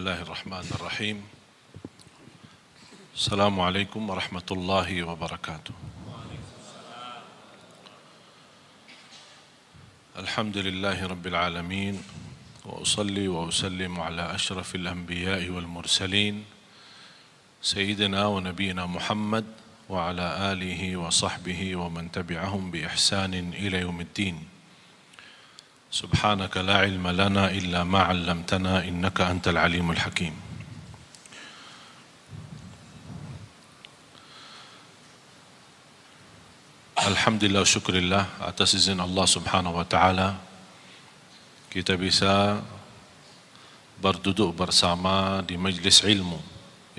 الله الرحمن الرحيم السلام عليكم ورحمة الله وبركاته الحمد لله رب العالمين وأصلي وأسلم على أشرف الأنبياء والمرسلين سيدنا ونبينا محمد وعلى آله وصحبه ومن تبعهم بإحسان إلى يوم الدين سبحانك لا علم لنا إلا ما علمتنا إنك أنت العليم الحكيم Alhamdulillah syukurillah atas izin Allah Subhanahu wa taala kita bisa berduduk bersama di majlis ilmu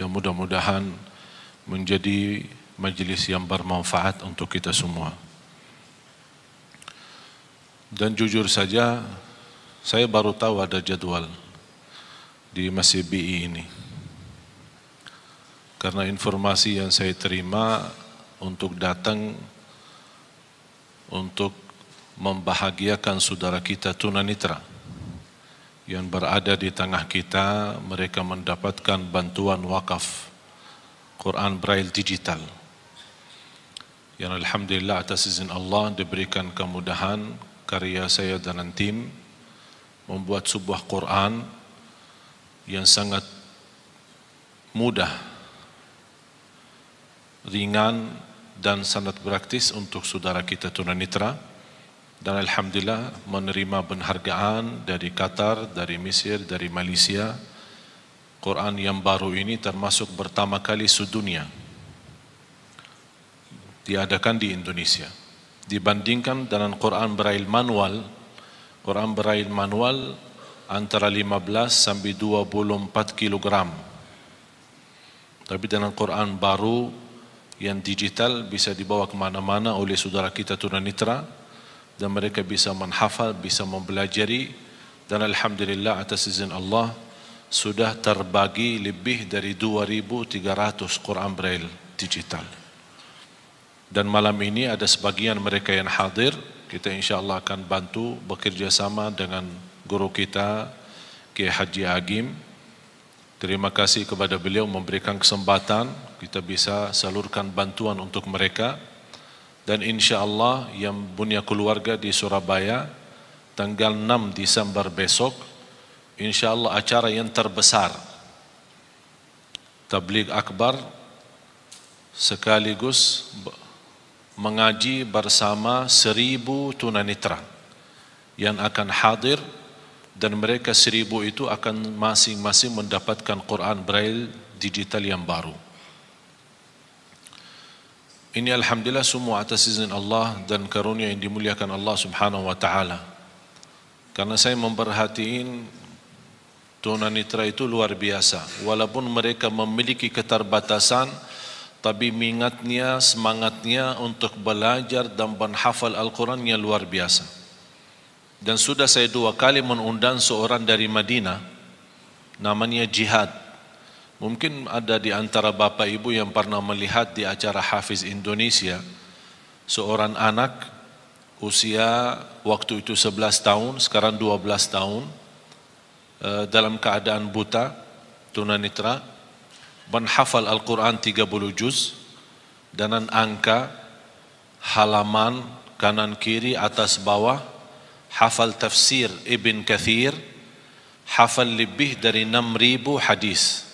yang mudah-mudahan menjadi majlis yang bermanfaat untuk kita semua. Dan jujur saja saya baru tahu ada jadwal di Masjid BI ini. Karena informasi yang saya terima untuk datang untuk membahagiakan saudara kita tunanitra yang berada di tengah kita mereka mendapatkan bantuan wakaf Quran Braille digital yang Alhamdulillah atas izin Allah diberikan kemudahan karya saya dan tim membuat sebuah Quran yang sangat mudah ringan dan sangat praktis untuk saudara kita tunanitra dan alhamdulillah menerima penghargaan dari Qatar, dari Mesir, dari Malaysia. Quran yang baru ini termasuk pertama kali sedunia diadakan di Indonesia. Dibandingkan dengan Quran Braille manual, Quran Braille manual antara 15 sampai 24 kilogram. Tapi dengan Quran baru yang digital bisa dibawa ke mana-mana oleh saudara kita tunanitra dan mereka bisa menghafal, bisa mempelajari dan Alhamdulillah atas izin Allah sudah terbagi lebih dari 2,300 Quran Braille digital. Dan malam ini ada sebagian mereka yang hadir, kita insya Allah akan bantu bekerjasama dengan guru kita, Kiai Haji Agim, Terima kasih kepada beliau memberikan kesempatan. Kita bisa salurkan bantuan untuk mereka. Dan insya Allah yang punya keluarga di Surabaya tanggal 6 Desember besok insya Allah acara yang terbesar tabligh akbar sekaligus mengaji bersama seribu tunanitra yang akan hadir dan mereka seribu itu akan masing-masing mendapatkan Quran Braille digital yang baru. Ini Alhamdulillah semua atas izin Allah dan karunia yang dimuliakan Allah subhanahu wa ta'ala. Karena saya memperhatiin tunanitra itu luar biasa. Walaupun mereka memiliki keterbatasan, tapi minatnya, semangatnya untuk belajar dan menghafal Al-Quran yang luar biasa. Dan sudah saya dua kali mengundang seorang dari Madinah namanya Jihad. Mungkin ada di antara bapa ibu yang pernah melihat di acara Hafiz Indonesia seorang anak usia waktu itu 11 tahun sekarang 12 tahun eh, dalam keadaan buta tunanitra menghafal Al-Quran 30 juz dan angka halaman kanan kiri atas bawah hafal tafsir Ibn Kathir hafal lebih dari 6000 hadis.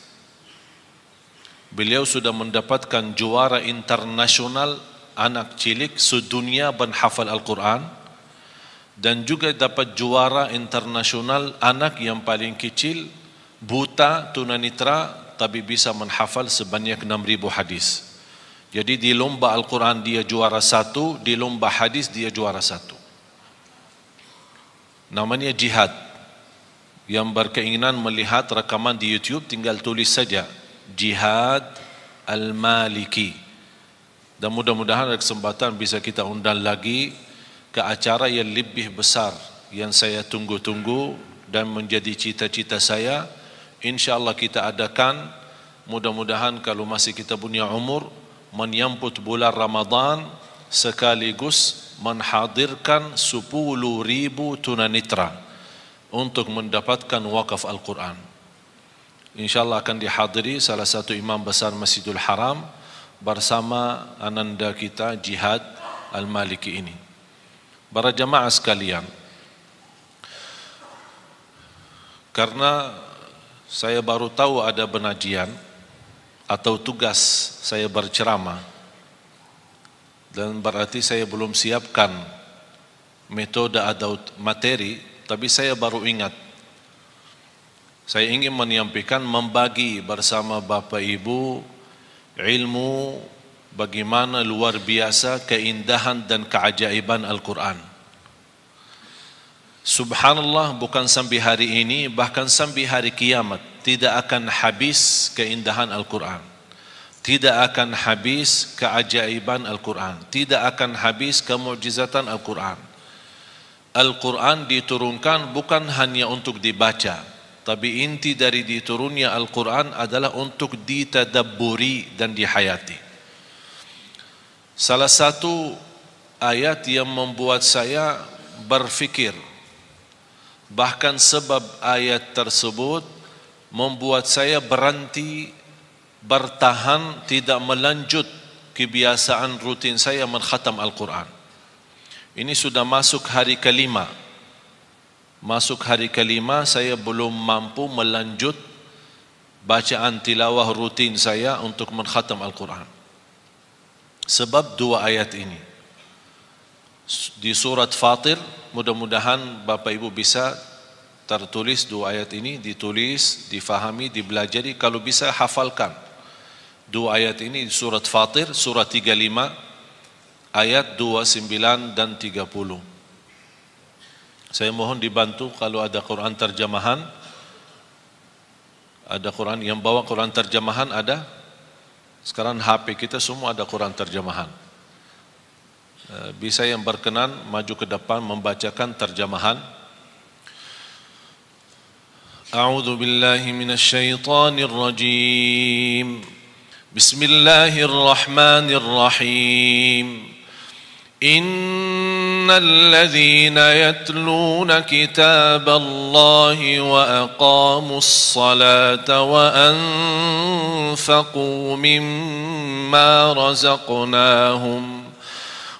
Beliau sudah mendapatkan juara internasional anak cilik sedunia hafal Al-Quran dan juga dapat juara internasional anak yang paling kecil buta tunanitra tapi bisa menghafal sebanyak 6000 hadis. Jadi di lomba Al-Quran dia juara satu di lomba hadis dia juara satu. Namanya jihad. Yang berkeinginan melihat rekaman di YouTube tinggal tulis saja jihad al-maliki. Dan mudah-mudahan ada kesempatan bisa kita undang lagi ke acara yang lebih besar yang saya tunggu-tunggu dan menjadi cita-cita saya insyaallah kita adakan mudah-mudahan kalau masih kita punya umur menyambut bulan Ramadan sekaligus menhadirkan 10 ribu tunanitra untuk mendapatkan wakaf Al-Quran. insyaallah akan dihadiri salah satu imam besar Masjidil Haram bersama ananda kita Jihad Al-Maliki ini. Para jamaah sekalian, karena saya baru tahu ada benajian atau tugas saya berceramah dan berarti saya belum siapkan metode atau materi tapi saya baru ingat saya ingin menyampaikan membagi bersama Bapak Ibu ilmu bagaimana luar biasa keindahan dan keajaiban Al-Quran. Subhanallah bukan sampai hari ini bahkan sampai hari kiamat tidak akan habis keindahan Al-Quran. Tidak akan habis keajaiban Al-Quran. Tidak akan habis kemujizatan Al-Quran. Al-Quran diturunkan bukan hanya untuk dibaca tapi inti dari diturunnya Al-Quran adalah untuk ditadabburi dan dihayati. Salah satu ayat yang membuat saya berfikir bahkan sebab ayat tersebut membuat saya berhenti bertahan tidak melanjut kebiasaan rutin saya menghatam Al-Quran. Ini sudah masuk hari kelima. Masuk hari kelima saya belum mampu melanjut bacaan tilawah rutin saya untuk menghatam Al-Quran. Sebab dua ayat ini. Di surat Fatir mudah-mudahan Bapak Ibu bisa tertulis dua ayat ini ditulis, difahami, dibelajari. Kalau bisa hafalkan. Dua ayat ini surat Fatir surat 35 ayat 29 dan 30 saya mohon dibantu kalau ada Quran terjemahan. Ada Quran yang bawa Quran terjemahan ada? Sekarang HP kita semua ada Quran terjemahan bisa yang berkenan maju ke depan membacakan terjemahan A'udzu billahi minasy syaithanir rajim Bismillahirrahmanirrahim إن الذين يتلون كتاب الله وأقاموا الصلاة وأنفقوا مما رزقناهم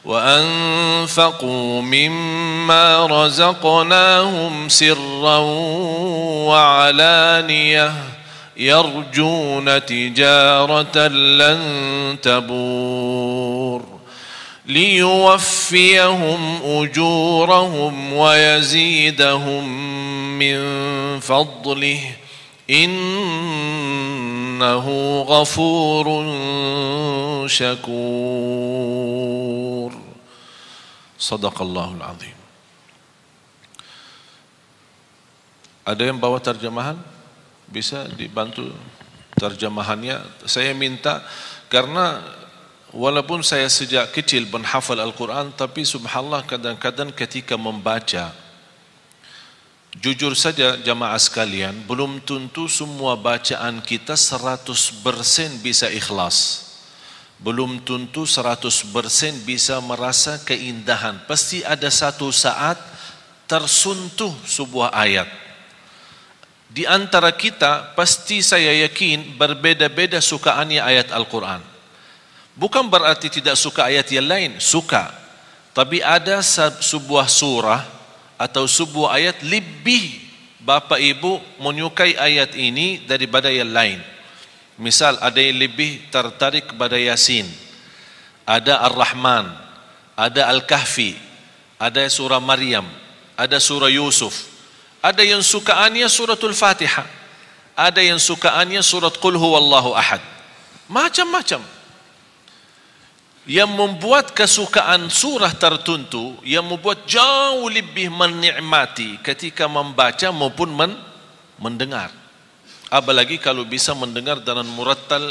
وأنفقوا مما رزقناهم سرا وعلانية يرجون تجارة لن تبور ليوفيهم أجورهم ويزيدهم من فضله إنه غفور شكور صدق الله العظيم Ada yang bawa terjemahan? Bisa dibantu terjemahannya. Saya minta karena walaupun saya sejak kecil menghafal Al-Quran tapi subhanallah kadang-kadang ketika membaca Jujur saja jamaah sekalian, belum tentu semua bacaan kita 100% bisa ikhlas. Belum tentu 100% bisa merasa keindahan. Pasti ada satu saat tersuntuh sebuah ayat. Di antara kita, pasti saya yakin berbeda-beda sukaannya ayat Al-Quran. Bukan berarti tidak suka ayat yang lain, suka. Tapi ada sebuah surah atau sebuah ayat lebih bapa ibu menyukai ayat ini daripada yang lain. Misal ada yang lebih tertarik kepada Yasin. Ada Ar-Rahman, ada Al-Kahfi, ada surah Maryam, ada surah Yusuf. Ada yang sukaannya suratul Fatihah. Ada yang sukaannya surat Qul huwallahu ahad. Macam-macam yang membuat kesukaan surah tertentu yang membuat jauh lebih menikmati ketika membaca maupun men mendengar. Apalagi kalau bisa mendengar dengan murattal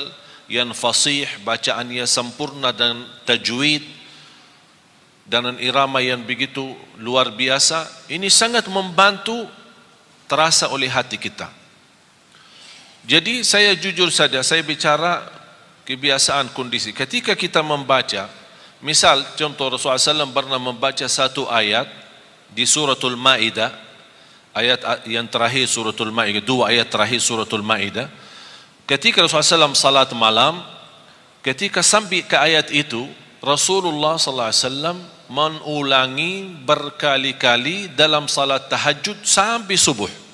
yang fasih bacaannya sempurna dan tajwid dengan irama yang begitu luar biasa ini sangat membantu terasa oleh hati kita. Jadi saya jujur saja saya bicara kebiasaan kondisi. Ketika kita membaca, misal contoh Rasulullah SAW pernah membaca satu ayat di suratul Ma'idah, ayat yang terakhir suratul Maidah, dua ayat terakhir suratul Maidah. Ketika Rasulullah SAW salat malam, ketika sampai ke ayat itu, Rasulullah SAW mengulangi berkali-kali dalam salat tahajud sampai subuh.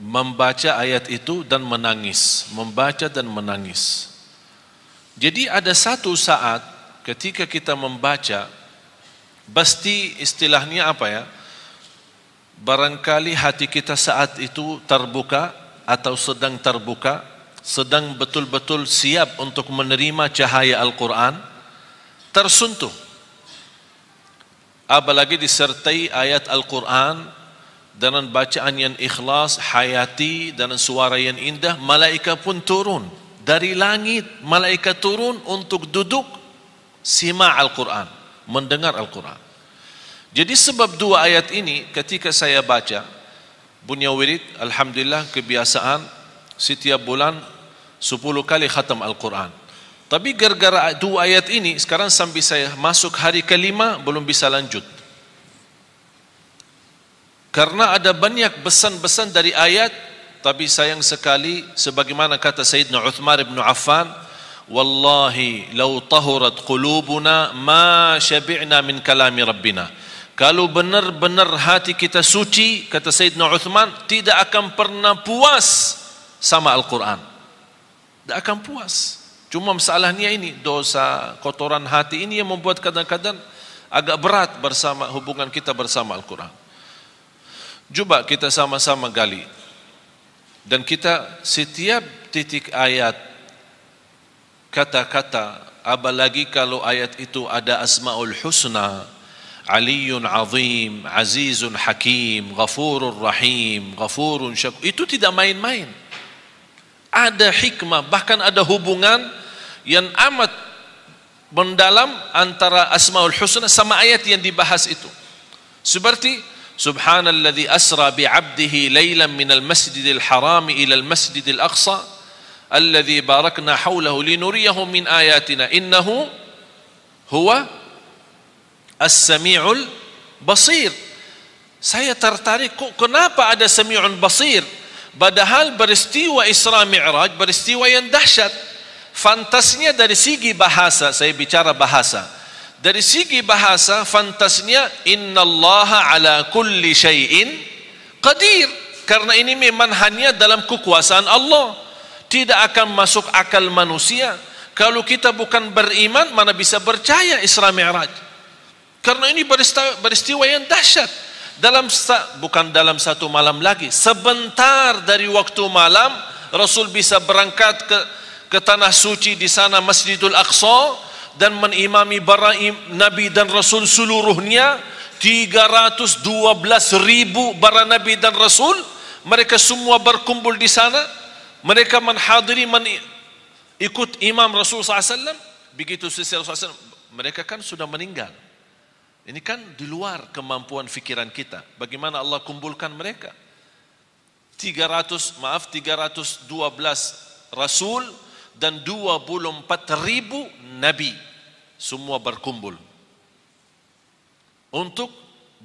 Membaca ayat itu dan menangis, membaca dan menangis. Jadi ada satu saat ketika kita membaca pasti istilahnya apa ya barangkali hati kita saat itu terbuka atau sedang terbuka sedang betul-betul siap untuk menerima cahaya Al-Quran tersuntuh apalagi disertai ayat Al-Quran dengan bacaan yang ikhlas, hayati dan suara yang indah malaikat pun turun dari langit malaikat turun untuk duduk simak Al-Quran mendengar Al-Quran. Jadi sebab dua ayat ini ketika saya baca Bunya Wirid, Alhamdulillah kebiasaan setiap bulan 10 kali khatam Al-Quran. Tapi gara-gara dua ayat ini sekarang sampai saya masuk hari kelima belum bisa lanjut. Karena ada banyak pesan-pesan dari ayat tapi sayang sekali sebagaimana kata Sayyidina Uthman bin Affan wallahi law tahurat qulubuna ma syabi'na min kalami rabbina. Kalau benar-benar hati kita suci kata Sayyidina Uthman tidak akan pernah puas sama Al-Quran. Tidak akan puas. Cuma masalahnya ini dosa kotoran hati ini yang membuat kadang-kadang agak berat bersama hubungan kita bersama Al-Quran cuba kita sama-sama gali. Dan kita setiap titik ayat kata-kata apalagi kalau ayat itu ada asmaul husna aliyun azim azizun hakim ghafurur rahim ghafurun syakur itu tidak main-main. Ada hikmah bahkan ada hubungan yang amat mendalam antara asmaul husna sama ayat yang dibahas itu. Seperti subhanalladzi asra bi 'abdihi lailan minal masjidil haram ila al masjidil aqsa alladhi barakna hawlahu linuriyahu min ayatina innahu huwa as-sami'ul basir. Saya tertarik kok kenapa ada sami'un basir? Padahal peristiwa Isra Mi'raj peristiwa yang dahsyat. Fantasnya dari segi bahasa saya bicara bahasa dari segi bahasa fantasnya innallaha ala kulli syai'in qadir. Karena ini memang hanya dalam kekuasaan Allah. Tidak akan masuk akal manusia. Kalau kita bukan beriman mana bisa percaya Isra Mi'raj? Karena ini peristiwa yang dahsyat. Dalam bukan dalam satu malam lagi. Sebentar dari waktu malam Rasul bisa berangkat ke ke tanah suci di sana Masjidul Aqsa dan menimami para nabi dan rasul seluruhnya 312 ribu para nabi dan rasul mereka semua berkumpul di sana. Mereka menghadiri men ikut imam Rasulullah SAW begitu selesai Rasulullah SAW mereka kan sudah meninggal. Ini kan di luar kemampuan fikiran kita. Bagaimana Allah kumpulkan mereka? 300 maaf 312 rasul dan 24 ribu nabi. Semua berkumpul. Untuk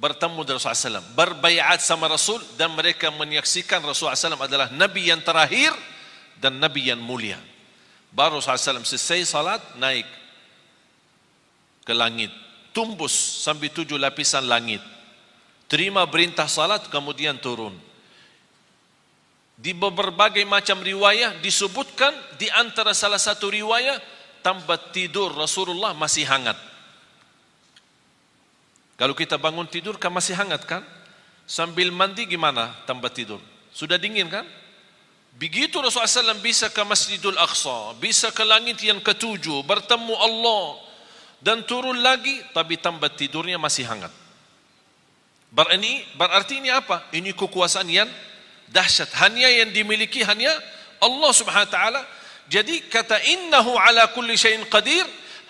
bertemu dengan Rasulullah SAW berbaiat sama Rasul dan mereka menyaksikan Rasulullah SAW adalah Nabi yang terakhir dan Nabi yang mulia. Baru Rasulullah SAW selesai salat naik ke langit. Tumbus sampai tujuh lapisan langit. Terima perintah salat kemudian turun di berbagai macam riwayah disebutkan di antara salah satu riwayah tempat tidur Rasulullah masih hangat kalau kita bangun tidur kan masih hangat kan? Sambil mandi gimana tempat tidur? Sudah dingin kan? Begitu Rasulullah SAW bisa ke Masjidul Aqsa, bisa ke langit yang ketujuh, bertemu Allah dan turun lagi, tapi tempat tidurnya masih hangat. Berarti, berarti ini apa? Ini kekuasaan yang dahsyat. Hanya yang dimiliki hanya Allah Subhanahu Taala. Jadi kata innahu ala kulli syai'in qadir,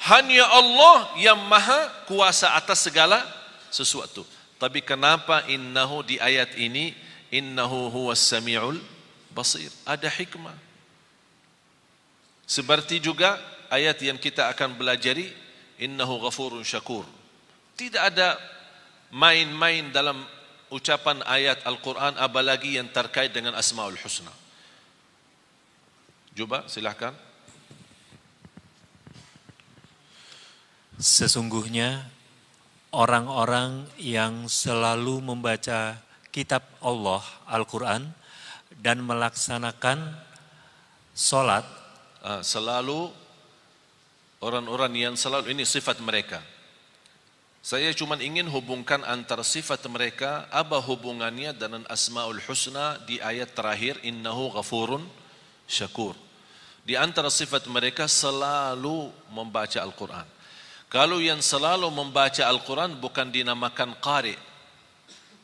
hanya Allah yang maha kuasa atas segala sesuatu. Tapi kenapa innahu di ayat ini innahu huwas samiul basir? Ada hikmah. Seperti juga ayat yang kita akan belajari innahu ghafurun syakur. Tidak ada main-main dalam ucapan ayat Al-Quran apalagi yang terkait dengan Asmaul Husna. Cuba silahkan. Sesungguhnya orang-orang yang selalu membaca kitab Allah Al-Quran dan melaksanakan solat Ah, selalu orang-orang yang selalu ini sifat mereka. Saya cuma ingin hubungkan antara sifat mereka apa hubungannya dengan Asmaul Husna di ayat terakhir innahu ghafurun syakur. Di antara sifat mereka selalu membaca Al-Quran. Kalau yang selalu membaca Al-Quran bukan dinamakan qari,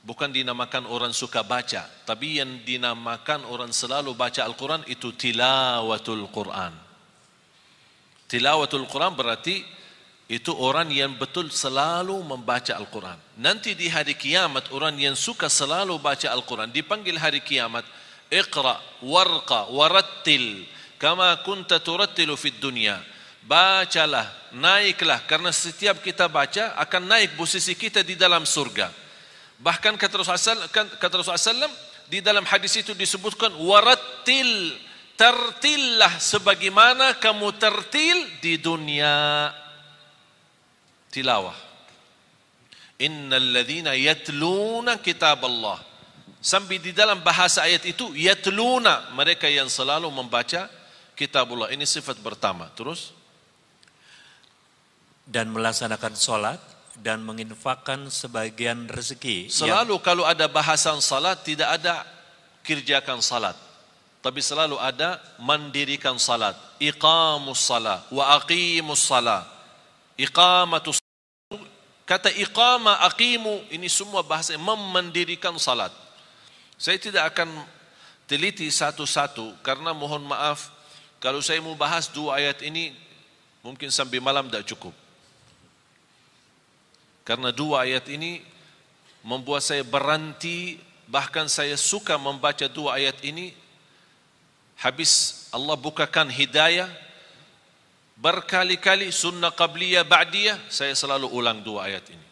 bukan dinamakan orang suka baca, tapi yang dinamakan orang selalu baca Al-Quran itu tilawatul Quran. Tilawatul Quran berarti itu orang yang betul selalu membaca Al-Quran. Nanti di hari kiamat orang yang suka selalu baca Al-Quran dipanggil hari kiamat Iqra warqa warattil kama kunta turattilu fid dunya bacalah, naiklah karena setiap kita baca akan naik posisi kita di dalam surga. Bahkan kata Rasulullah kata Rasulullah di dalam hadis itu disebutkan warattil tertillah sebagaimana kamu tertil di dunia tilawah. Innal ladzina yatluna kitab Allah. Sampai di dalam bahasa ayat itu yatluna mereka yang selalu membaca kitabullah. Ini sifat pertama. Terus dan melaksanakan solat dan menginfakkan sebagian rezeki. Selalu yang... kalau ada bahasan salat tidak ada kerjakan salat. Tapi selalu ada mendirikan salat. Iqamus salat wa aqimus salat. Iqamatus kata iqama aqimu ini semua bahasa memendirikan salat. Saya tidak akan teliti satu-satu karena mohon maaf kalau saya mau bahas dua ayat ini mungkin sampai malam tidak cukup. Karena dua ayat ini membuat saya berhenti bahkan saya suka membaca dua ayat ini habis Allah bukakan hidayah berkali-kali sunnah qabliyah ba'diyah saya selalu ulang dua ayat ini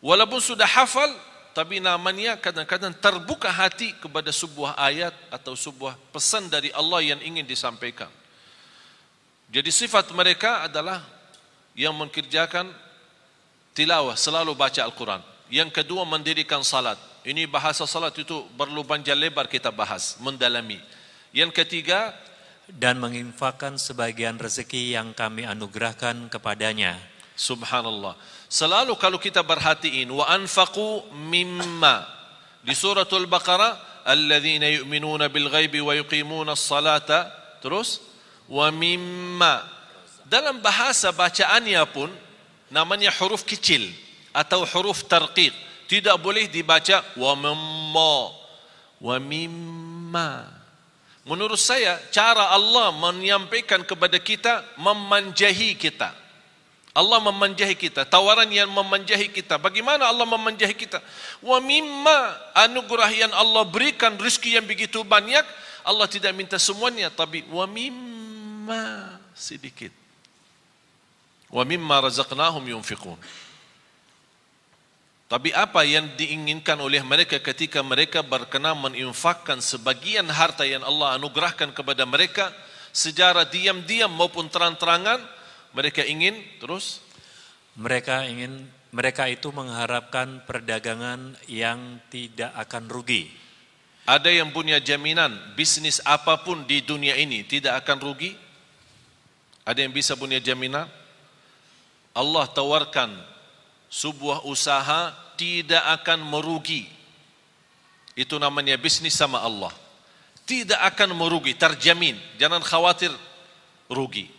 walaupun sudah hafal tapi namanya kadang-kadang terbuka hati kepada sebuah ayat atau sebuah pesan dari Allah yang ingin disampaikan jadi sifat mereka adalah yang mengerjakan tilawah selalu baca Al-Quran. Yang kedua mendirikan salat. Ini bahasa salat itu perlu panjang lebar kita bahas, mendalami. Yang ketiga dan menginfakkan sebagian rezeki yang kami anugerahkan kepadanya. Subhanallah. Selalu kalau kita perhatiin wa anfaqu mimma. Di suratul Baqarah alladzina yu'minuna bil ghaibi wa yuqimuna as-salata terus wa mimma. Dalam bahasa bacaannya pun namanya huruf kecil atau huruf tarqiq tidak boleh dibaca wa mimma. Wa mimma menurut saya cara Allah menyampaikan kepada kita memanjahi kita. Allah memanjahi kita. Tawaran yang memanjahi kita. Bagaimana Allah memanjahi kita? Wa mimma anugerah yang Allah berikan rezeki yang begitu banyak Allah tidak minta semuanya tapi wa mimma sedikit. Wa mimma razaqnahum yunfiqun tapi apa yang diinginkan oleh mereka ketika mereka berkenan menginfakkan sebagian harta yang Allah anugerahkan kepada mereka secara diam-diam maupun terang-terangan mereka ingin terus? Mereka ingin mereka itu mengharapkan perdagangan yang tidak akan rugi. Ada yang punya jaminan bisnis apapun di dunia ini tidak akan rugi? Ada yang bisa punya jaminan? Allah tawarkan sebuah usaha tidak akan merugi. Itu namanya bisnis sama Allah. Tidak akan merugi, terjamin. Jangan khawatir rugi.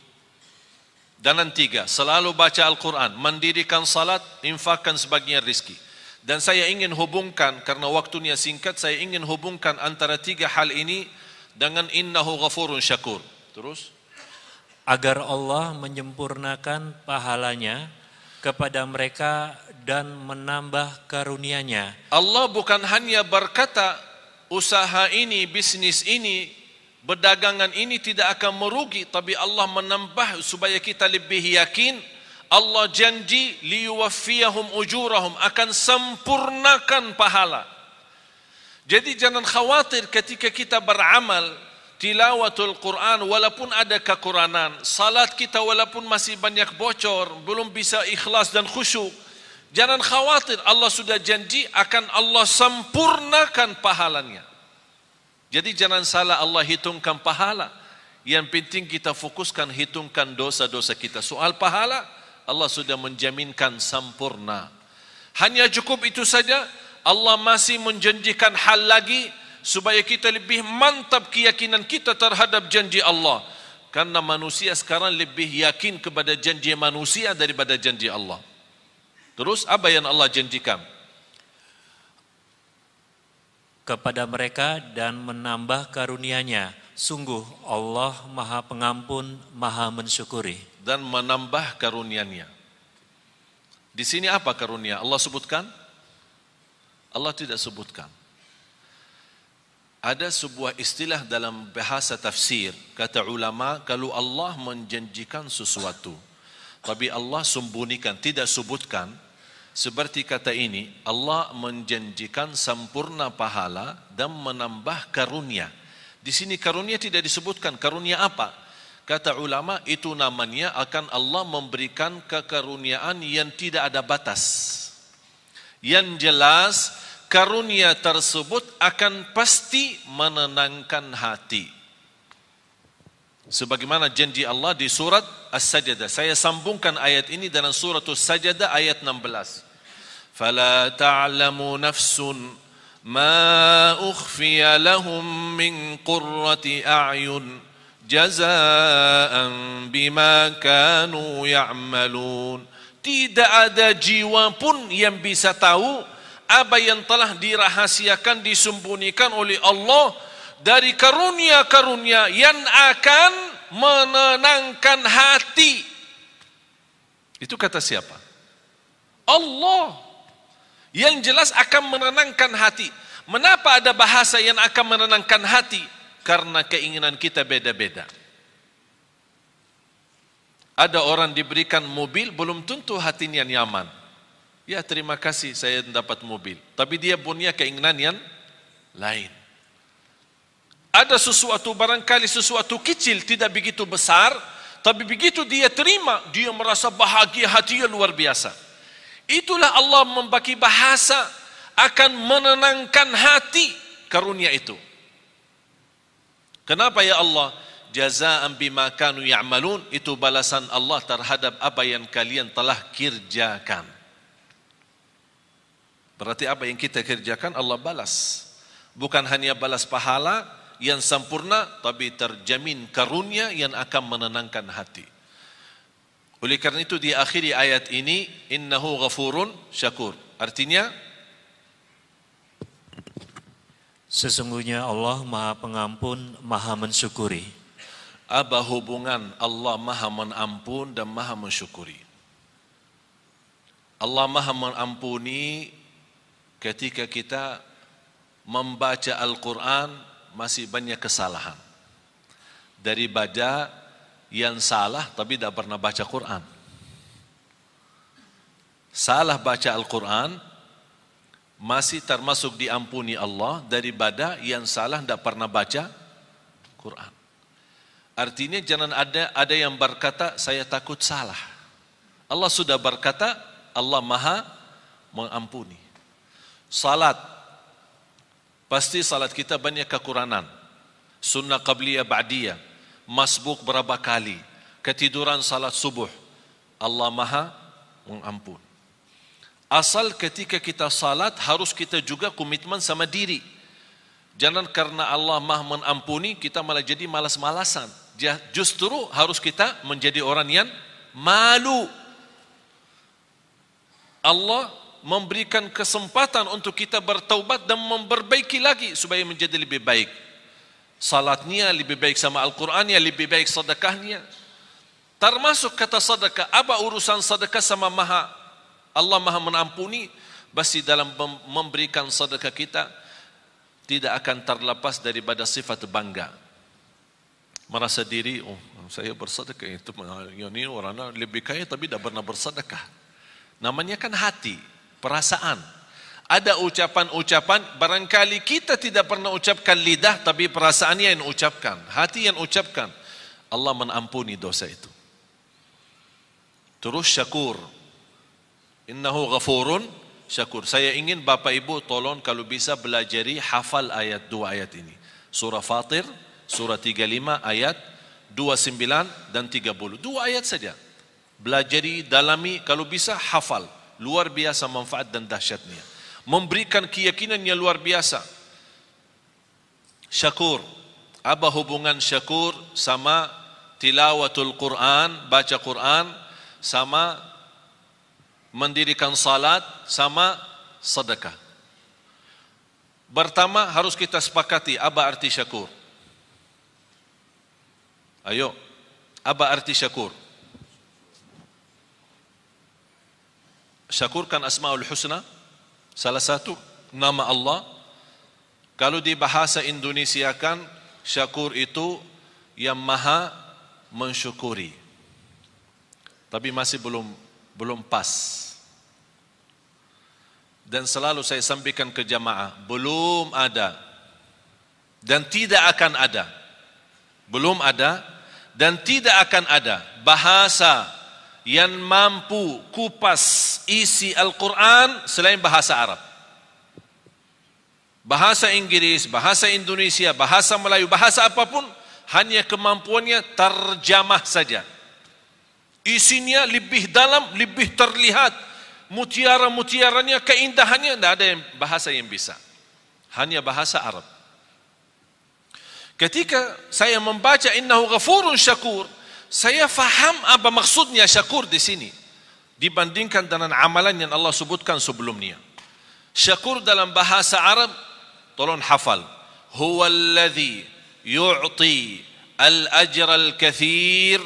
Dan yang tiga, selalu baca Al-Quran, mendirikan salat, infakkan sebagian rizki. Dan saya ingin hubungkan, karena waktunya singkat, saya ingin hubungkan antara tiga hal ini dengan innahu ghafurun syakur. Terus? agar Allah menyempurnakan pahalanya kepada mereka dan menambah karunia-Nya. Allah bukan hanya berkata usaha ini, bisnis ini, berdagangan ini tidak akan merugi, tapi Allah menambah supaya kita lebih yakin Allah janji liwaffiyahum ujurahum akan sempurnakan pahala. Jadi jangan khawatir ketika kita beramal tilawatul Quran walaupun ada kekurangan, salat kita walaupun masih banyak bocor, belum bisa ikhlas dan khusyuk. Jangan khawatir Allah sudah janji akan Allah sempurnakan pahalanya. Jadi jangan salah Allah hitungkan pahala. Yang penting kita fokuskan hitungkan dosa-dosa kita. Soal pahala, Allah sudah menjaminkan sempurna. Hanya cukup itu saja, Allah masih menjanjikan hal lagi supaya kita lebih mantap keyakinan kita terhadap janji Allah. Karena manusia sekarang lebih yakin kepada janji manusia daripada janji Allah. Terus apa yang Allah janjikan? kepada mereka dan menambah karunia-Nya. Sungguh Allah Maha Pengampun, Maha Mensyukuri. Dan menambah karunia-Nya. Di sini apa karunia? Allah sebutkan? Allah tidak sebutkan. Ada sebuah istilah dalam bahasa tafsir, kata ulama, kalau Allah menjanjikan sesuatu, tapi Allah sembunyikan, tidak sebutkan, seperti kata ini, Allah menjanjikan sempurna pahala dan menambah karunia. Di sini karunia tidak disebutkan. Karunia apa? Kata ulama, itu namanya akan Allah memberikan kekaruniaan yang tidak ada batas. Yang jelas, karunia tersebut akan pasti menenangkan hati. Sebagaimana janji Allah di surat As-Sajdah. Saya sambungkan ayat ini dalam surat As-Sajdah ayat 16. Fala ta'lamu nafsun ma ukhfiya lahum min qurrati a'yun jazaan bima kanu ya'malun. Tidak ada jiwa pun yang bisa tahu apa yang telah dirahasiakan disembunyikan oleh Allah dari karunia-karunia yang akan menenangkan hati itu kata siapa Allah yang jelas akan menenangkan hati. Mengapa ada bahasa yang akan menenangkan hati? Karena keinginan kita beda-beda. Ada orang diberikan mobil, belum tentu hatinya nyaman. Ya terima kasih saya dapat mobil. Tapi dia punya keinginan yang lain. Ada sesuatu barangkali sesuatu kecil tidak begitu besar. Tapi begitu dia terima, dia merasa bahagia hatinya luar biasa. Itulah Allah membagi bahasa akan menenangkan hati karunia itu. Kenapa ya Allah? Jazaan bima kanu ya'malun itu balasan Allah terhadap apa yang kalian telah kerjakan. Berarti apa yang kita kerjakan Allah balas. Bukan hanya balas pahala yang sempurna tapi terjamin karunia yang akan menenangkan hati. Oleh kerana itu di akhir ayat ini innahu ghafurun syakur. Artinya sesungguhnya Allah Maha Pengampun, Maha Mensyukuri. Apa hubungan Allah Maha Mengampun dan Maha Mensyukuri? Allah Maha Mengampuni ketika kita membaca Al-Quran masih banyak kesalahan. Dari baca yang salah tapi tidak pernah baca Quran. Salah baca Al-Quran masih termasuk diampuni Allah daripada yang salah tidak pernah baca Quran. Artinya jangan ada ada yang berkata saya takut salah. Allah sudah berkata Allah Maha mengampuni. Salat pasti salat kita banyak kekurangan. Sunnah qabliyah ba'diyah masbuk berapa kali, ketiduran salat subuh, Allah Maha mengampun. Asal ketika kita salat harus kita juga komitmen sama diri. Jangan karena Allah Maha mengampuni kita malah jadi malas-malasan. Justru harus kita menjadi orang yang malu. Allah memberikan kesempatan untuk kita bertaubat dan memperbaiki lagi supaya menjadi lebih baik salatnya lebih baik sama Al-Qurannya, lebih baik sedekahnya. Termasuk kata sedekah, apa urusan sedekah sama maha Allah maha menampuni, pasti dalam memberikan sedekah kita, tidak akan terlepas daripada sifat bangga. Merasa diri, oh saya bersedekah itu ini orang lebih kaya tapi tidak pernah bersedekah. Namanya kan hati, perasaan. Ada ucapan-ucapan barangkali kita tidak pernah ucapkan lidah tapi perasaannya yang ucapkan, hati yang ucapkan. Allah menampuni dosa itu. Terus syakur. Innahu ghafurun syakur. Saya ingin Bapak Ibu tolong kalau bisa belajari hafal ayat dua ayat ini. Surah Fatir, surah 35 ayat 29 dan 30. Dua ayat saja. Belajari, dalami, kalau bisa hafal. Luar biasa manfaat dan dahsyatnya. Memberikan keyakinan yang luar biasa. Syakur. Apa hubungan syakur sama tilawatul Quran, baca Quran, sama mendirikan salat, sama sedekah. Pertama harus kita sepakati apa arti syakur. Ayo, apa arti syakur? Syakur kan asma'ul husna, salah satu nama Allah. Kalau di bahasa Indonesia kan syakur itu yang maha mensyukuri. Tapi masih belum belum pas. Dan selalu saya sampaikan ke jamaah, belum ada dan tidak akan ada belum ada dan tidak akan ada bahasa yang mampu kupas isi Al-Quran selain bahasa Arab. Bahasa Inggris, bahasa Indonesia, bahasa Melayu, bahasa apapun hanya kemampuannya terjemah saja. Isinya lebih dalam, lebih terlihat. Mutiara-mutiaranya, keindahannya, tidak ada yang bahasa yang bisa. Hanya bahasa Arab. Ketika saya membaca innahu ghafurun syakur, saya faham apa maksudnya syakur di sini dibandingkan dengan amalan yang Allah sebutkan sebelumnya. Syakur dalam bahasa Arab tolong hafal. Huwa alladhi yu'ti al-ajra al-kathir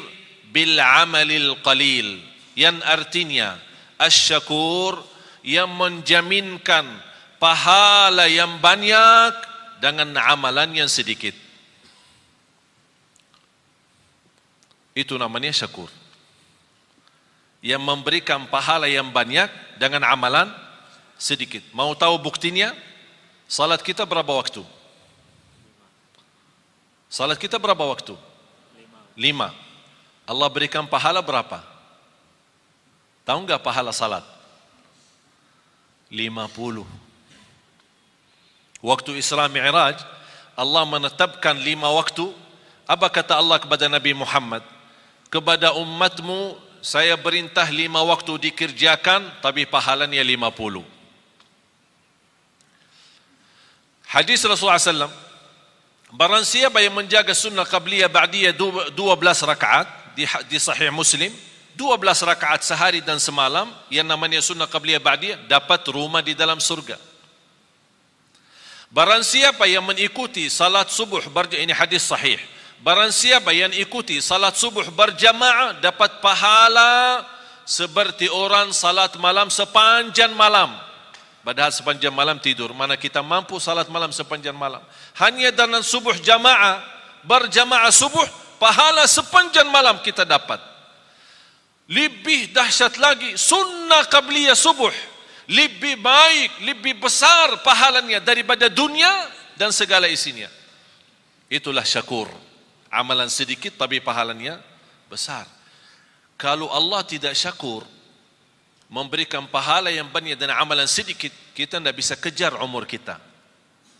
bil amalil qalil. Yang artinya asyakur yang menjaminkan pahala yang banyak dengan amalan yang sedikit. Itu namanya syakur. Yang memberikan pahala yang banyak dengan amalan sedikit. Mau tahu buktinya? Salat kita berapa waktu? Salat kita berapa waktu? Lima. Allah berikan pahala berapa? Tahu enggak pahala salat? Lima puluh. Waktu Isra Mi'raj Allah menetapkan lima waktu. Apa kata Allah kepada Nabi Muhammad kepada umatmu saya perintah lima waktu dikerjakan tapi pahalanya lima puluh. Hadis Rasulullah SAW barang siapa yang menjaga sunnah qabliyah ba'diyah dua belas rakaat di, di sahih muslim dua belas rakaat sehari dan semalam yang namanya sunnah qabliyah ba'diyah dapat rumah di dalam surga. Barang siapa yang mengikuti salat subuh ini hadis sahih Barang siapa yang ikuti salat subuh berjamaah dapat pahala seperti orang salat malam sepanjang malam. Padahal sepanjang malam tidur. Mana kita mampu salat malam sepanjang malam. Hanya dalam subuh jamaah, berjamaah subuh, pahala sepanjang malam kita dapat. Lebih dahsyat lagi, sunnah qabliyah subuh. Lebih baik, lebih besar pahalanya daripada dunia dan segala isinya. Itulah syakur amalan sedikit tapi pahalanya besar. Kalau Allah tidak syakur memberikan pahala yang banyak dan amalan sedikit, kita tidak bisa kejar umur kita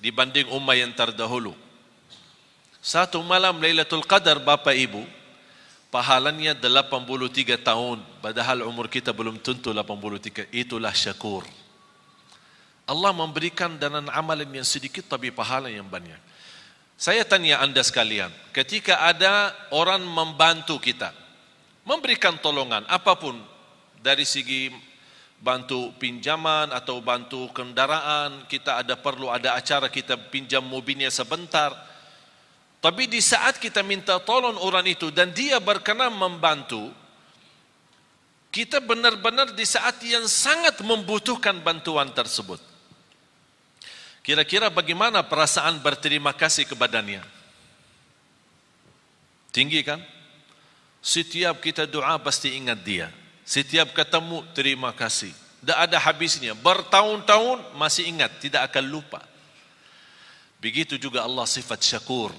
dibanding umat yang terdahulu. Satu malam Lailatul Qadar Bapak Ibu, pahalanya 83 tahun, padahal umur kita belum tentu 83. Itulah syakur. Allah memberikan dengan amalan yang sedikit tapi pahala yang banyak. Saya tanya anda sekalian, ketika ada orang membantu kita, memberikan tolongan apapun dari segi bantu pinjaman atau bantu kendaraan, kita ada perlu ada acara kita pinjam mobilnya sebentar. Tapi di saat kita minta tolong orang itu dan dia berkenan membantu, kita benar-benar di saat yang sangat membutuhkan bantuan tersebut. Kira-kira bagaimana perasaan berterima kasih kepadanya? Tinggi kan? Setiap kita doa pasti ingat dia. Setiap ketemu terima kasih. Tak ada habisnya. Bertahun-tahun masih ingat, tidak akan lupa. Begitu juga Allah sifat syakur.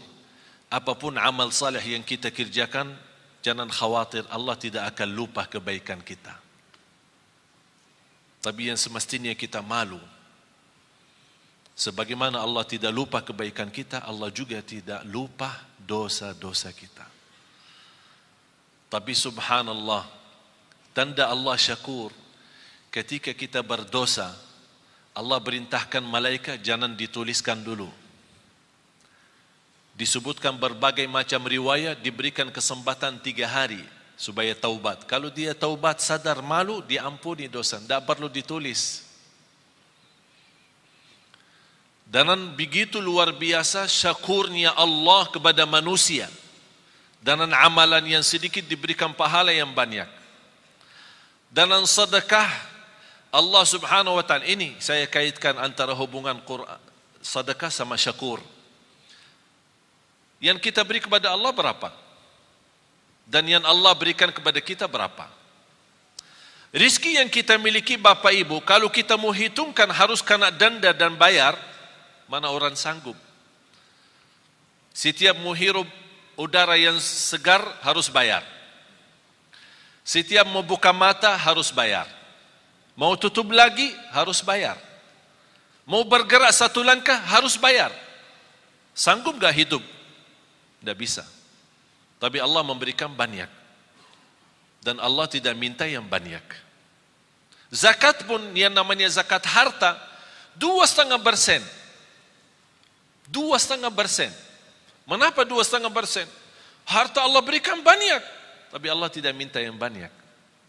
Apapun amal salih yang kita kerjakan, jangan khawatir Allah tidak akan lupa kebaikan kita. Tapi yang semestinya kita malu. Sebagaimana Allah tidak lupa kebaikan kita, Allah juga tidak lupa dosa-dosa kita. Tapi subhanallah, tanda Allah syakur, ketika kita berdosa, Allah berintahkan malaikat jangan dituliskan dulu. Disebutkan berbagai macam riwayat, diberikan kesempatan tiga hari supaya taubat. Kalau dia taubat sadar malu, diampuni dosa. Tidak perlu ditulis. Dan begitu luar biasa syakurnya Allah kepada manusia dan amalan yang sedikit diberikan pahala yang banyak. Dan sedekah Allah Subhanahu wa taala ini saya kaitkan antara hubungan Quran sedekah sama syakur. Yang kita beri kepada Allah berapa? Dan yang Allah berikan kepada kita berapa? Rizki yang kita miliki Bapak Ibu, kalau kita mau hitungkan harus kena denda dan bayar, mana orang sanggup? Setiap mau udara yang segar harus bayar. Setiap mau buka mata harus bayar. Mau tutup lagi harus bayar. Mau bergerak satu langkah harus bayar. Sanggup gak hidup? Tidak bisa. Tapi Allah memberikan banyak. Dan Allah tidak minta yang banyak. Zakat pun yang namanya zakat harta, dua setengah persen. Dua setengah persen. Mengapa dua setengah persen? Harta Allah berikan banyak. Tapi Allah tidak minta yang banyak.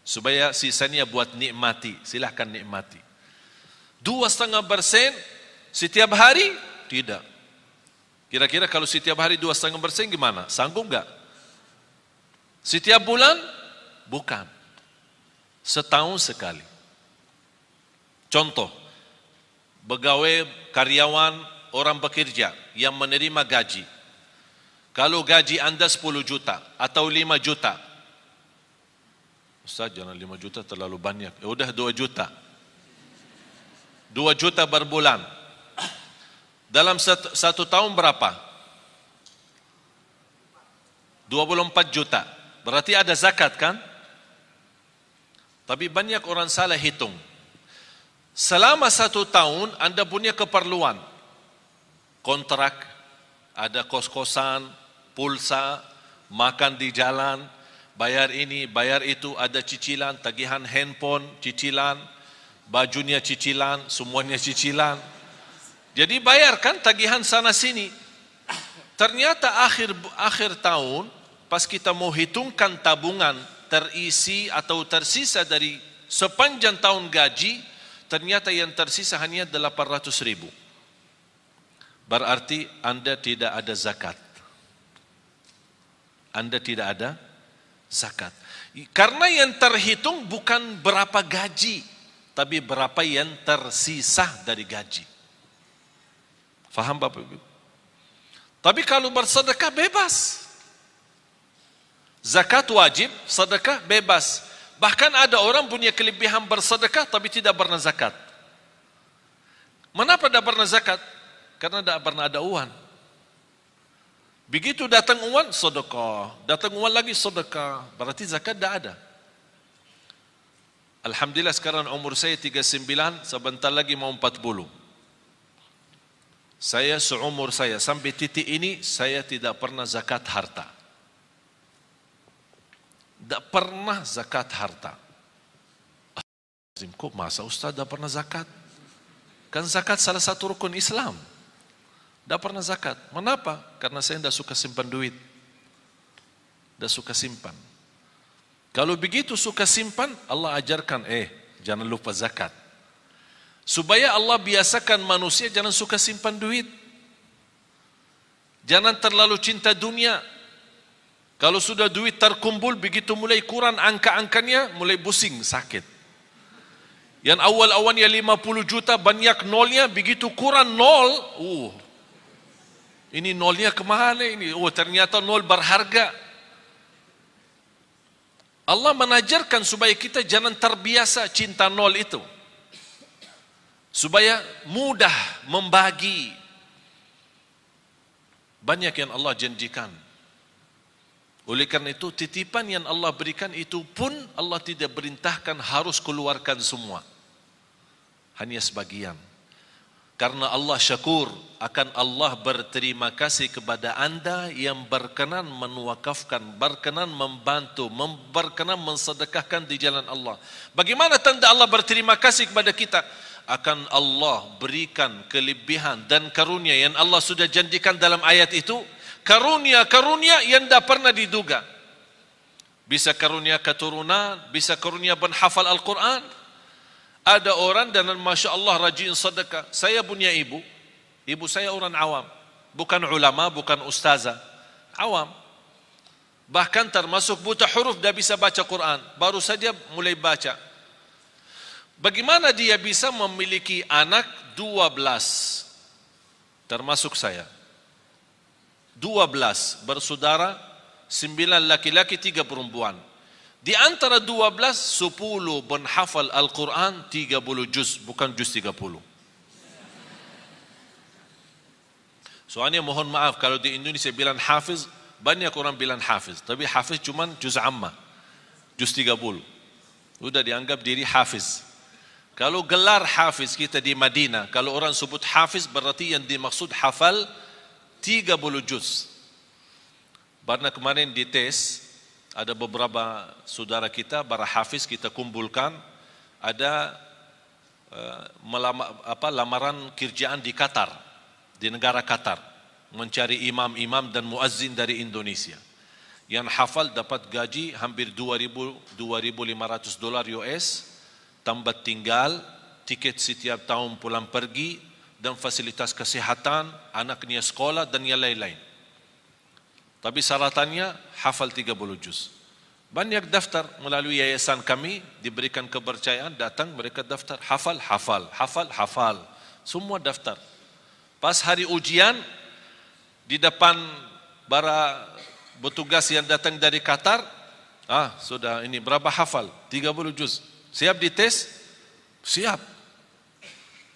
Supaya sisanya buat nikmati. Silahkan nikmati. Dua setengah persen setiap hari? Tidak. Kira-kira kalau setiap hari dua setengah persen gimana? Sanggup enggak? Setiap bulan? Bukan. Setahun sekali. Contoh. Pegawai karyawan orang bekerja yang menerima gaji kalau gaji anda 10 juta atau 5 juta. Ustaz jangan 5 juta terlalu banyak. Ya udah 2 juta. 2 juta berbulan. Dalam satu, satu tahun berapa? 24 juta. Berarti ada zakat kan? Tapi banyak orang salah hitung. Selama satu tahun anda punya keperluan. Kontrak, ada kos-kosan, pulsa, makan di jalan, bayar ini, bayar itu, ada cicilan, tagihan handphone, cicilan, bajunya cicilan, semuanya cicilan. Jadi bayarkan tagihan sana sini. Ternyata akhir akhir tahun, pas kita mau hitungkan tabungan terisi atau tersisa dari sepanjang tahun gaji, ternyata yang tersisa hanya 800 ribu. Berarti anda tidak ada zakat. Anda tidak ada zakat. Karena yang terhitung bukan berapa gaji, tapi berapa yang tersisa dari gaji. Faham Bapak Ibu? Tapi kalau bersedekah bebas. Zakat wajib, sedekah bebas. Bahkan ada orang punya kelebihan bersedekah tapi tidak pernah zakat. Kenapa tidak pernah zakat? Karena tidak pernah ada uang. Begitu datang uang, sedekah. Datang uang lagi, sedekah. Berarti zakat tidak ada. Alhamdulillah sekarang umur saya 39, sebentar lagi mau 40. Saya seumur saya, sampai titik ini, saya tidak pernah zakat harta. Tidak pernah zakat harta. Kok masa Ustaz tidak pernah zakat? Kan zakat salah satu rukun Islam. Tidak pernah zakat. Kenapa? Karena saya tidak suka simpan duit. Tidak suka simpan. Kalau begitu suka simpan, Allah ajarkan, eh, jangan lupa zakat. Supaya Allah biasakan manusia jangan suka simpan duit. Jangan terlalu cinta dunia. Kalau sudah duit terkumpul, begitu mulai kurang angka-angkanya, mulai pusing, sakit. Yang awal-awalnya 50 juta, banyak nolnya, begitu kurang nol, uh, ini nolnya kemana ini? Oh ternyata nol berharga. Allah menajarkan supaya kita jangan terbiasa cinta nol itu. Supaya mudah membagi. Banyak yang Allah janjikan. Oleh karena itu, titipan yang Allah berikan itu pun Allah tidak berintahkan harus keluarkan semua. Hanya sebagian. Karena Allah syakur akan Allah berterima kasih kepada anda yang berkenan menuakafkan, berkenan membantu, berkenan mensedekahkan di jalan Allah. Bagaimana tanda Allah berterima kasih kepada kita? Akan Allah berikan kelebihan dan karunia yang Allah sudah janjikan dalam ayat itu. Karunia-karunia yang tidak pernah diduga. Bisa karunia keturunan, bisa karunia benhafal Al-Quran, ada orang dan Masya Allah rajin sedekah. Saya punya ibu. Ibu saya orang awam. Bukan ulama, bukan ustazah. Awam. Bahkan termasuk buta huruf dia bisa baca Quran. Baru saja mulai baca. Bagaimana dia bisa memiliki anak 12? Termasuk saya. 12 bersaudara, 9 laki-laki, 3 perempuan. Di antara 12, 10 menghafal Al-Quran 30 juz, bukan juz 30. Soalnya mohon maaf kalau di Indonesia bilang hafiz, banyak orang bilang hafiz. Tapi hafiz cuma juz amma, juz 30. Sudah dianggap diri hafiz. Kalau gelar hafiz kita di Madinah, kalau orang sebut hafiz berarti yang dimaksud hafal 30 juz. Karena kemarin dites, ada beberapa saudara kita para hafiz kita kumpulkan. Ada uh, melama, apa lamaran kerjaan di Qatar di negara Qatar mencari imam-imam dan muazzin dari Indonesia. Yang hafal dapat gaji hampir 2000 2500 dolar US tambah tinggal tiket setiap tahun pulang pergi dan fasilitas kesehatan anaknya sekolah dan yang lain-lain tapi syaratannya hafal 30 juz. Banyak daftar melalui yayasan kami diberikan kepercayaan datang mereka daftar hafal hafal hafal hafal semua daftar. Pas hari ujian di depan para petugas yang datang dari Qatar ah sudah ini berapa hafal 30 juz. Siap dites? Siap.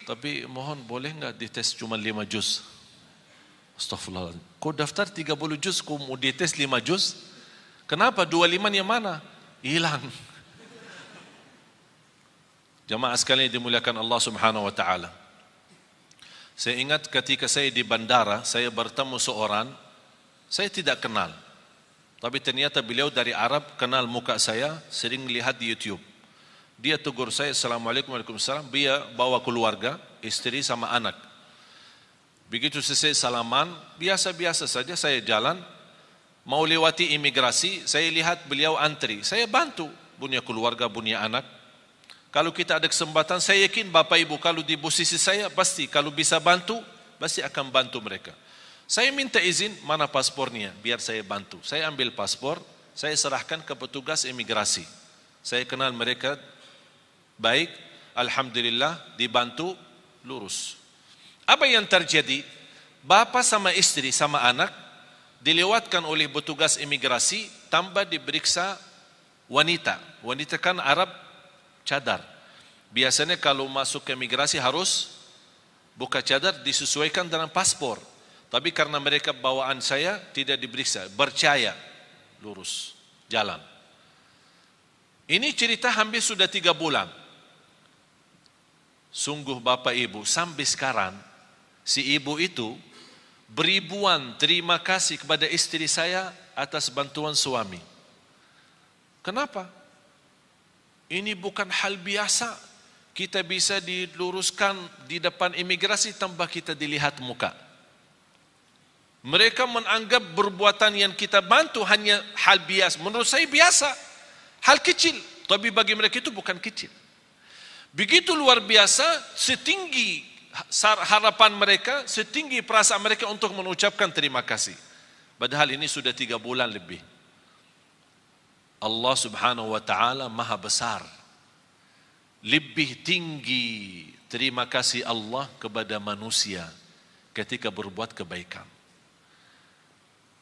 Tapi mohon boleh enggak dites cuma 5 juz? Astaghfirullah. Kau daftar 30 juz, kau mau dites 5 juz? Kenapa? 25 yang mana? Hilang. Jamaah sekalian dimuliakan Allah Subhanahu wa taala. Saya ingat ketika saya di bandara, saya bertemu seorang saya tidak kenal. Tapi ternyata beliau dari Arab kenal muka saya, sering lihat di YouTube. Dia tegur saya, Assalamualaikum warahmatullahi wabarakatuh. Dia bawa keluarga, istri sama anak. Begitu selesai salaman, biasa-biasa saja saya jalan, mau lewati imigrasi, saya lihat beliau antri. Saya bantu punya keluarga, punya anak. Kalau kita ada kesempatan, saya yakin Bapak Ibu kalau di posisi saya, pasti kalau bisa bantu, pasti akan bantu mereka. Saya minta izin, mana paspornya, biar saya bantu. Saya ambil paspor, saya serahkan ke petugas imigrasi. Saya kenal mereka baik, Alhamdulillah, dibantu, lurus. Apa yang terjadi? Bapa sama istri sama anak dilewatkan oleh petugas imigrasi tanpa diperiksa wanita. Wanita kan Arab cadar. Biasanya kalau masuk ke imigrasi harus buka cadar disesuaikan dengan paspor. Tapi karena mereka bawaan saya tidak diperiksa, percaya lurus jalan. Ini cerita hampir sudah tiga bulan. Sungguh Bapak Ibu sampai sekarang si ibu itu beribuan terima kasih kepada istri saya atas bantuan suami. Kenapa? Ini bukan hal biasa. Kita bisa diluruskan di depan imigrasi tanpa kita dilihat muka. Mereka menganggap perbuatan yang kita bantu hanya hal biasa. Menurut saya biasa. Hal kecil. Tapi bagi mereka itu bukan kecil. Begitu luar biasa, setinggi harapan mereka, setinggi perasaan mereka untuk mengucapkan terima kasih. Padahal ini sudah tiga bulan lebih. Allah subhanahu wa ta'ala maha besar. Lebih tinggi terima kasih Allah kepada manusia ketika berbuat kebaikan.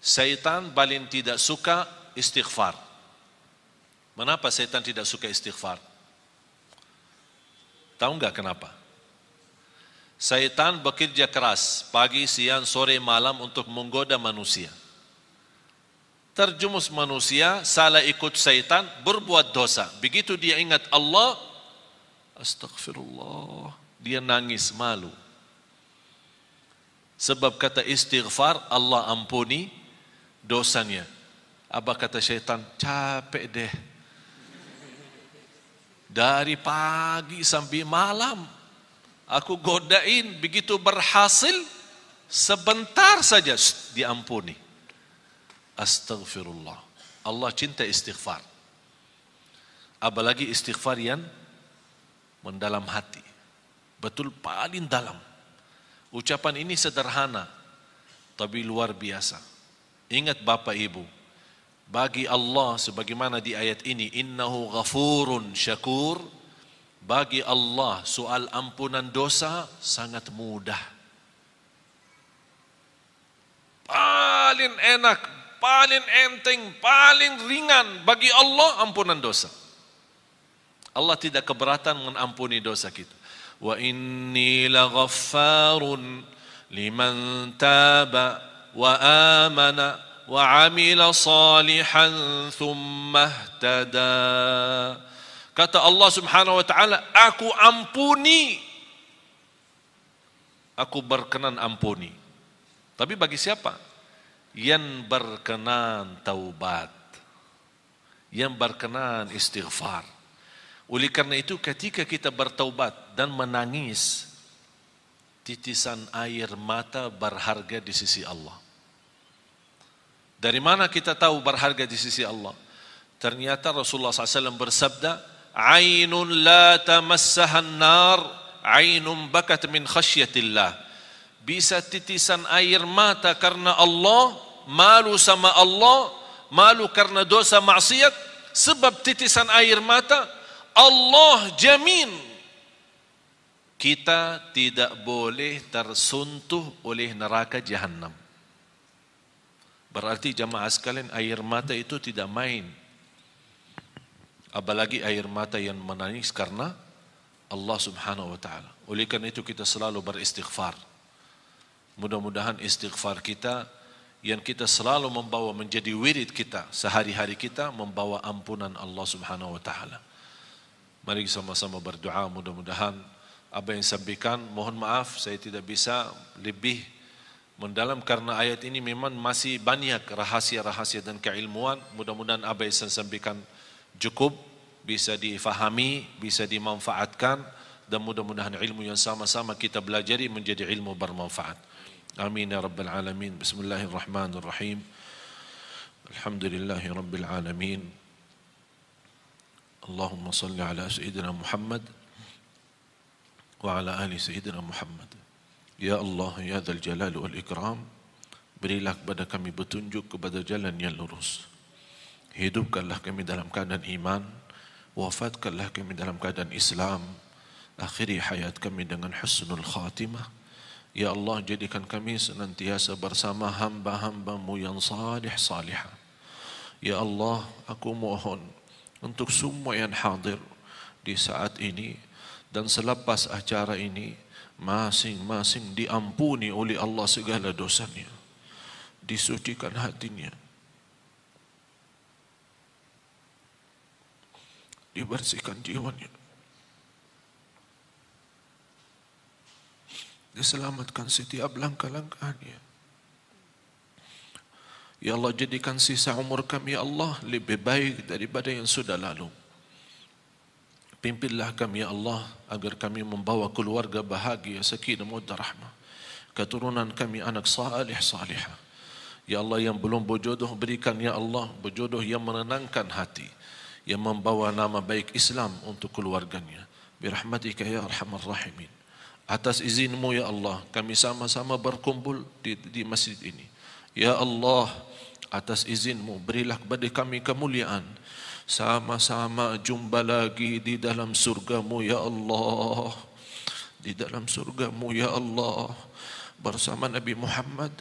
Syaitan paling tidak suka istighfar. Kenapa setan tidak suka istighfar? Tahu enggak kenapa? Setan bekerja keras pagi, siang, sore, malam untuk menggoda manusia. Terjumus manusia, salah ikut setan, berbuat dosa. Begitu dia ingat Allah, astagfirullah, dia nangis malu. Sebab kata istighfar, Allah ampuni dosanya. Apa kata syaitan? Capek deh. Dari pagi sampai malam, aku godain begitu berhasil sebentar saja diampuni. Astaghfirullah. Allah cinta istighfar. Apalagi istighfar yang mendalam hati? Betul paling dalam. Ucapan ini sederhana tapi luar biasa. Ingat Bapak Ibu bagi Allah sebagaimana di ayat ini innahu ghafurun syakur bagi Allah soal ampunan dosa sangat mudah. Paling enak, paling enteng, paling ringan bagi Allah ampunan dosa. Allah tidak keberatan mengampuni dosa kita. Wa inni laghaffarun liman taba wa amana wa amila salihan thumma ihtada. Kata Allah Subhanahu wa taala, "Aku ampuni." Aku berkenan ampuni. Tapi bagi siapa? Yang berkenan taubat. Yang berkenan istighfar. Oleh karena itu ketika kita bertaubat dan menangis titisan air mata berharga di sisi Allah. Dari mana kita tahu berharga di sisi Allah? Ternyata Rasulullah SAW bersabda, ainun la tamassaha an-nar ainun bakat min khasyatillah. Bisa titisan air mata karena Allah malu sama Allah malu karena dosa maksiat sebab titisan air mata Allah jamin kita tidak boleh tersuntuh oleh neraka jahanam berarti jamaah sekalian air mata itu tidak main apalagi air mata yang menangis karena Allah Subhanahu wa taala. Oleh karena itu kita selalu beristighfar. Mudah-mudahan istighfar kita yang kita selalu membawa menjadi wirid kita sehari-hari kita membawa ampunan Allah Subhanahu wa taala. Mari sama-sama berdoa mudah-mudahan apa yang sampaikan mohon maaf saya tidak bisa lebih mendalam karena ayat ini memang masih banyak rahasia-rahasia dan keilmuan mudah-mudahan apa yang saya sampaikan cukup bisa difahami, bisa dimanfaatkan dan mudah-mudahan ilmu yang sama-sama kita belajari menjadi ilmu bermanfaat. Amin ya rabbal alamin. Bismillahirrahmanirrahim. Alhamdulillahi rabbil alamin. Allahumma salli ala sayyidina Muhammad wa ala ali sayyidina Muhammad. Ya Allah, ya Dzal Jalal wal Ikram, berilah kepada kami petunjuk kepada jalan yang lurus. Hidupkanlah kami dalam keadaan iman. Wafatkanlah kami dalam keadaan Islam. Akhiri hayat kami dengan husnul khatimah. Ya Allah jadikan kami senantiasa bersama hamba-hambamu yang salih salihah. Ya Allah aku mohon Untuk semua yang hadir di saat ini Dan selepas acara ini Masing-masing diampuni oleh Allah segala dosanya. Disucikan hatinya dibersihkan jiwanya. Diselamatkan setiap langkah-langkahnya. Ya Allah jadikan sisa umur kami ya Allah lebih baik daripada yang sudah lalu. Pimpinlah kami ya Allah agar kami membawa keluarga bahagia sakinah mawaddah rahmah. Keturunan kami anak salih salihah. Ya Allah yang belum berjodoh berikan ya Allah berjodoh yang menenangkan hati yang membawa nama baik Islam untuk keluarganya. Birahmatika ya arhamar rahimin. Atas izinmu ya Allah, kami sama-sama berkumpul di, di masjid ini. Ya Allah, atas izinmu berilah kepada kami kemuliaan. Sama-sama jumpa lagi di dalam surgamu ya Allah. Di dalam surgamu ya Allah. Bersama Nabi Muhammad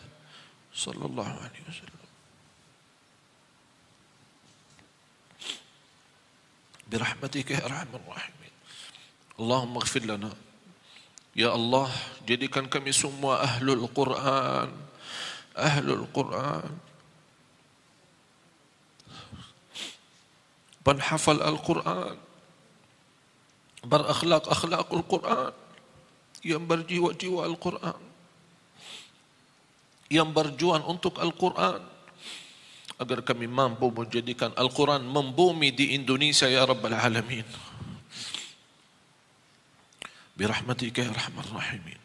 sallallahu alaihi wasallam. برحمتك يا أرحم الراحمين. اللهم اغفر لنا. يا الله جدكن كم يسمى أهل القرآن. أهل القرآن. من حفل القرآن. بر أخلاق أخلاق القرآن. ينبر جوا جوا القرآن. ينبر جوان انطق القرآن. Agar kami mampu menjadikan Al-Quran membumi di Indonesia, Ya Rabbal Alamin. برحمتك يا ارحم الراحمين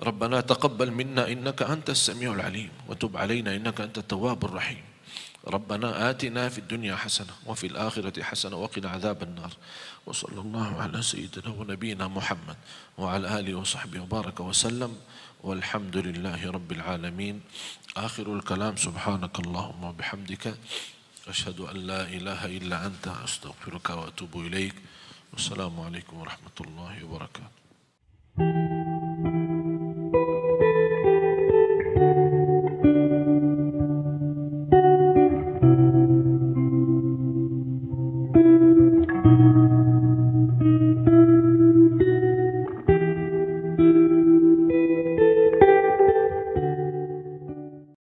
ربنا تقبل منا انك انت السميع العليم وتب علينا انك انت التواب الرحيم ربنا آتنا في الدنيا حسنة وفي الآخرة حسنة وقنا عذاب النار وصلى الله على سيدنا ونبينا محمد وعلى آله وصحبه وبارك وسلم والحمد لله رب العالمين. آخر الكلام سبحانك اللهم وبحمدك أشهد أن لا إله إلا أنت أستغفرك وأتوب إليك. والسلام عليكم ورحمة الله وبركاته.